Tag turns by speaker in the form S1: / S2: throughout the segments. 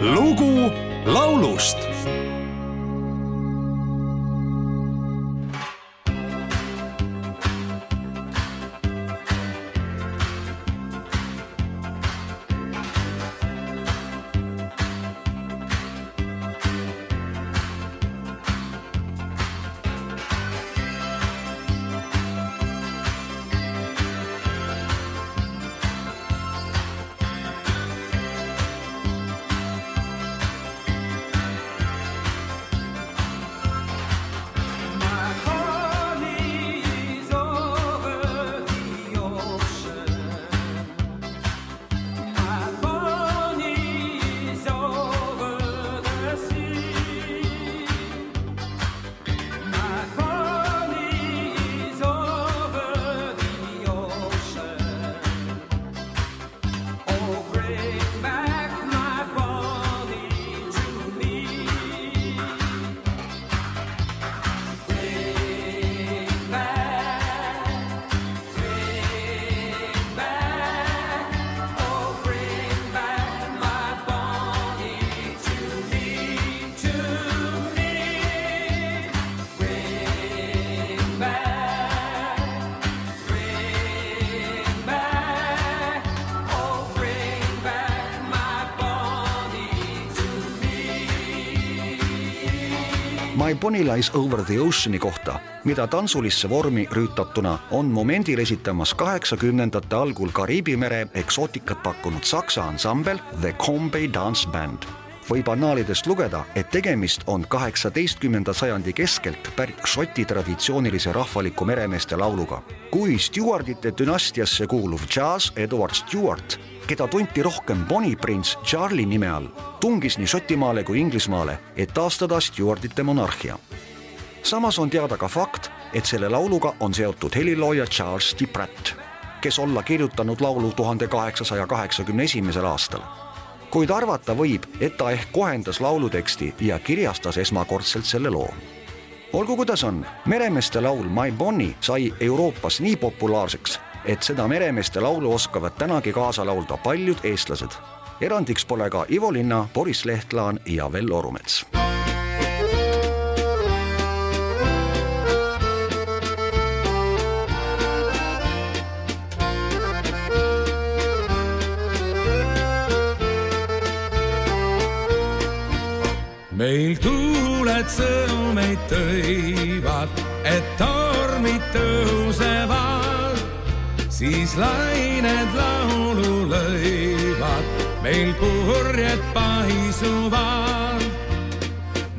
S1: lugu laulust
S2: My Bonnie
S3: Lies Over the Ocean'i kohta, mida tantsulisse vormi rüütatuna on momendil esitamas kaheksakümnendate algul Kariibi mere eksootikat pakkunud saksa ansambel The Combay Dance Band. võib annaalidest lugeda, et tegemist on kaheksateistkümnenda sajandi keskelt pärit Šoti traditsioonilise rahvaliku meremeeste lauluga. kui Stewardite dünastiasse kuuluv Charles Edward Stewart keda tunti rohkem Bonnie Prince Charlie nime all, tungis nii Šotimaale kui Inglismaale, et taastada Stewardite monarhia. samas on teada ka fakt, et selle lauluga on seotud helilooja Charles D. Pratt, kes olla kirjutanud laulu tuhande kaheksasaja kaheksakümne esimesel aastal. kuid arvata võib, et ta ehk kohendas lauluteksti ja kirjastas esmakordselt selle loo olgu kuidas on, meremeeste laul My Bonnie sai Euroopas nii populaarseks, et seda meremeeste laulu oskavad tänagi kaasa laulda paljud eestlased. erandiks pole ka Ivo Linna, Boris Lehtlaan ja Vello Orumets.
S4: meil tuuled sõnumeid tõivad, et tormid tõusevad, siis lained laulu lõivad, meil purjed paisuvad.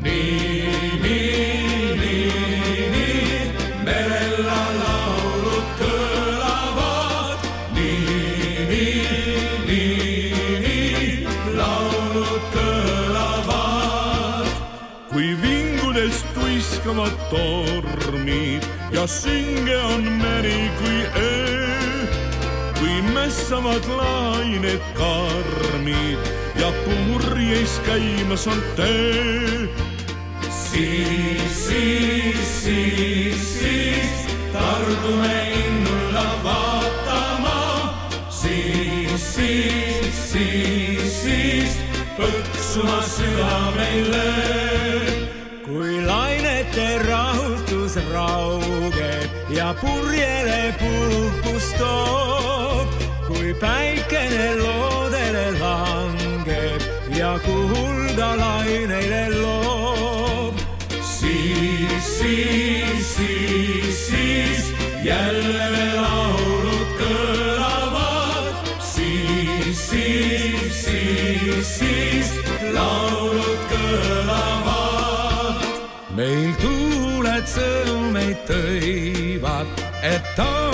S4: nii, nii, nii, nii, merel laulud kõlavad, nii, nii, nii, nii, laulud kõlavad kui vingudest tuiskavad tormid ja sünge on meri kui öö. Kui mässavad lained karmid ja purjeis käimas on töö. siis, siis, siis, siis targume innulla vaatama. siis, siis, siis, siis põksuma südameile
S2: kui lainete rahutus raugeb ja purjele puhkust toob, kui päikene loodele langeb ja kulda laineile loob.
S4: siis, siis, siis, siis jälle me laulud kõlavad. siis, siis, siis, siis laulud kõlavad. meil tuuled sõnumeid tõivad, et tõusevad,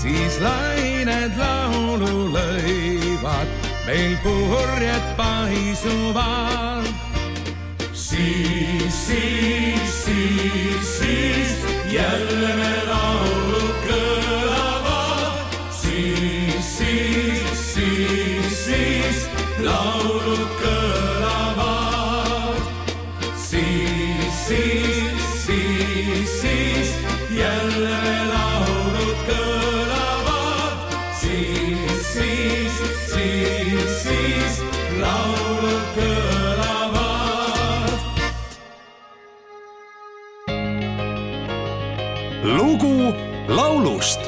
S4: siis lained laulu lõivad, meil purjed paisuvad siis, siis, siis, siis jälle me laulud kõlavad. siis, siis, siis, siis laulud kõlavad.
S1: Lugu laulust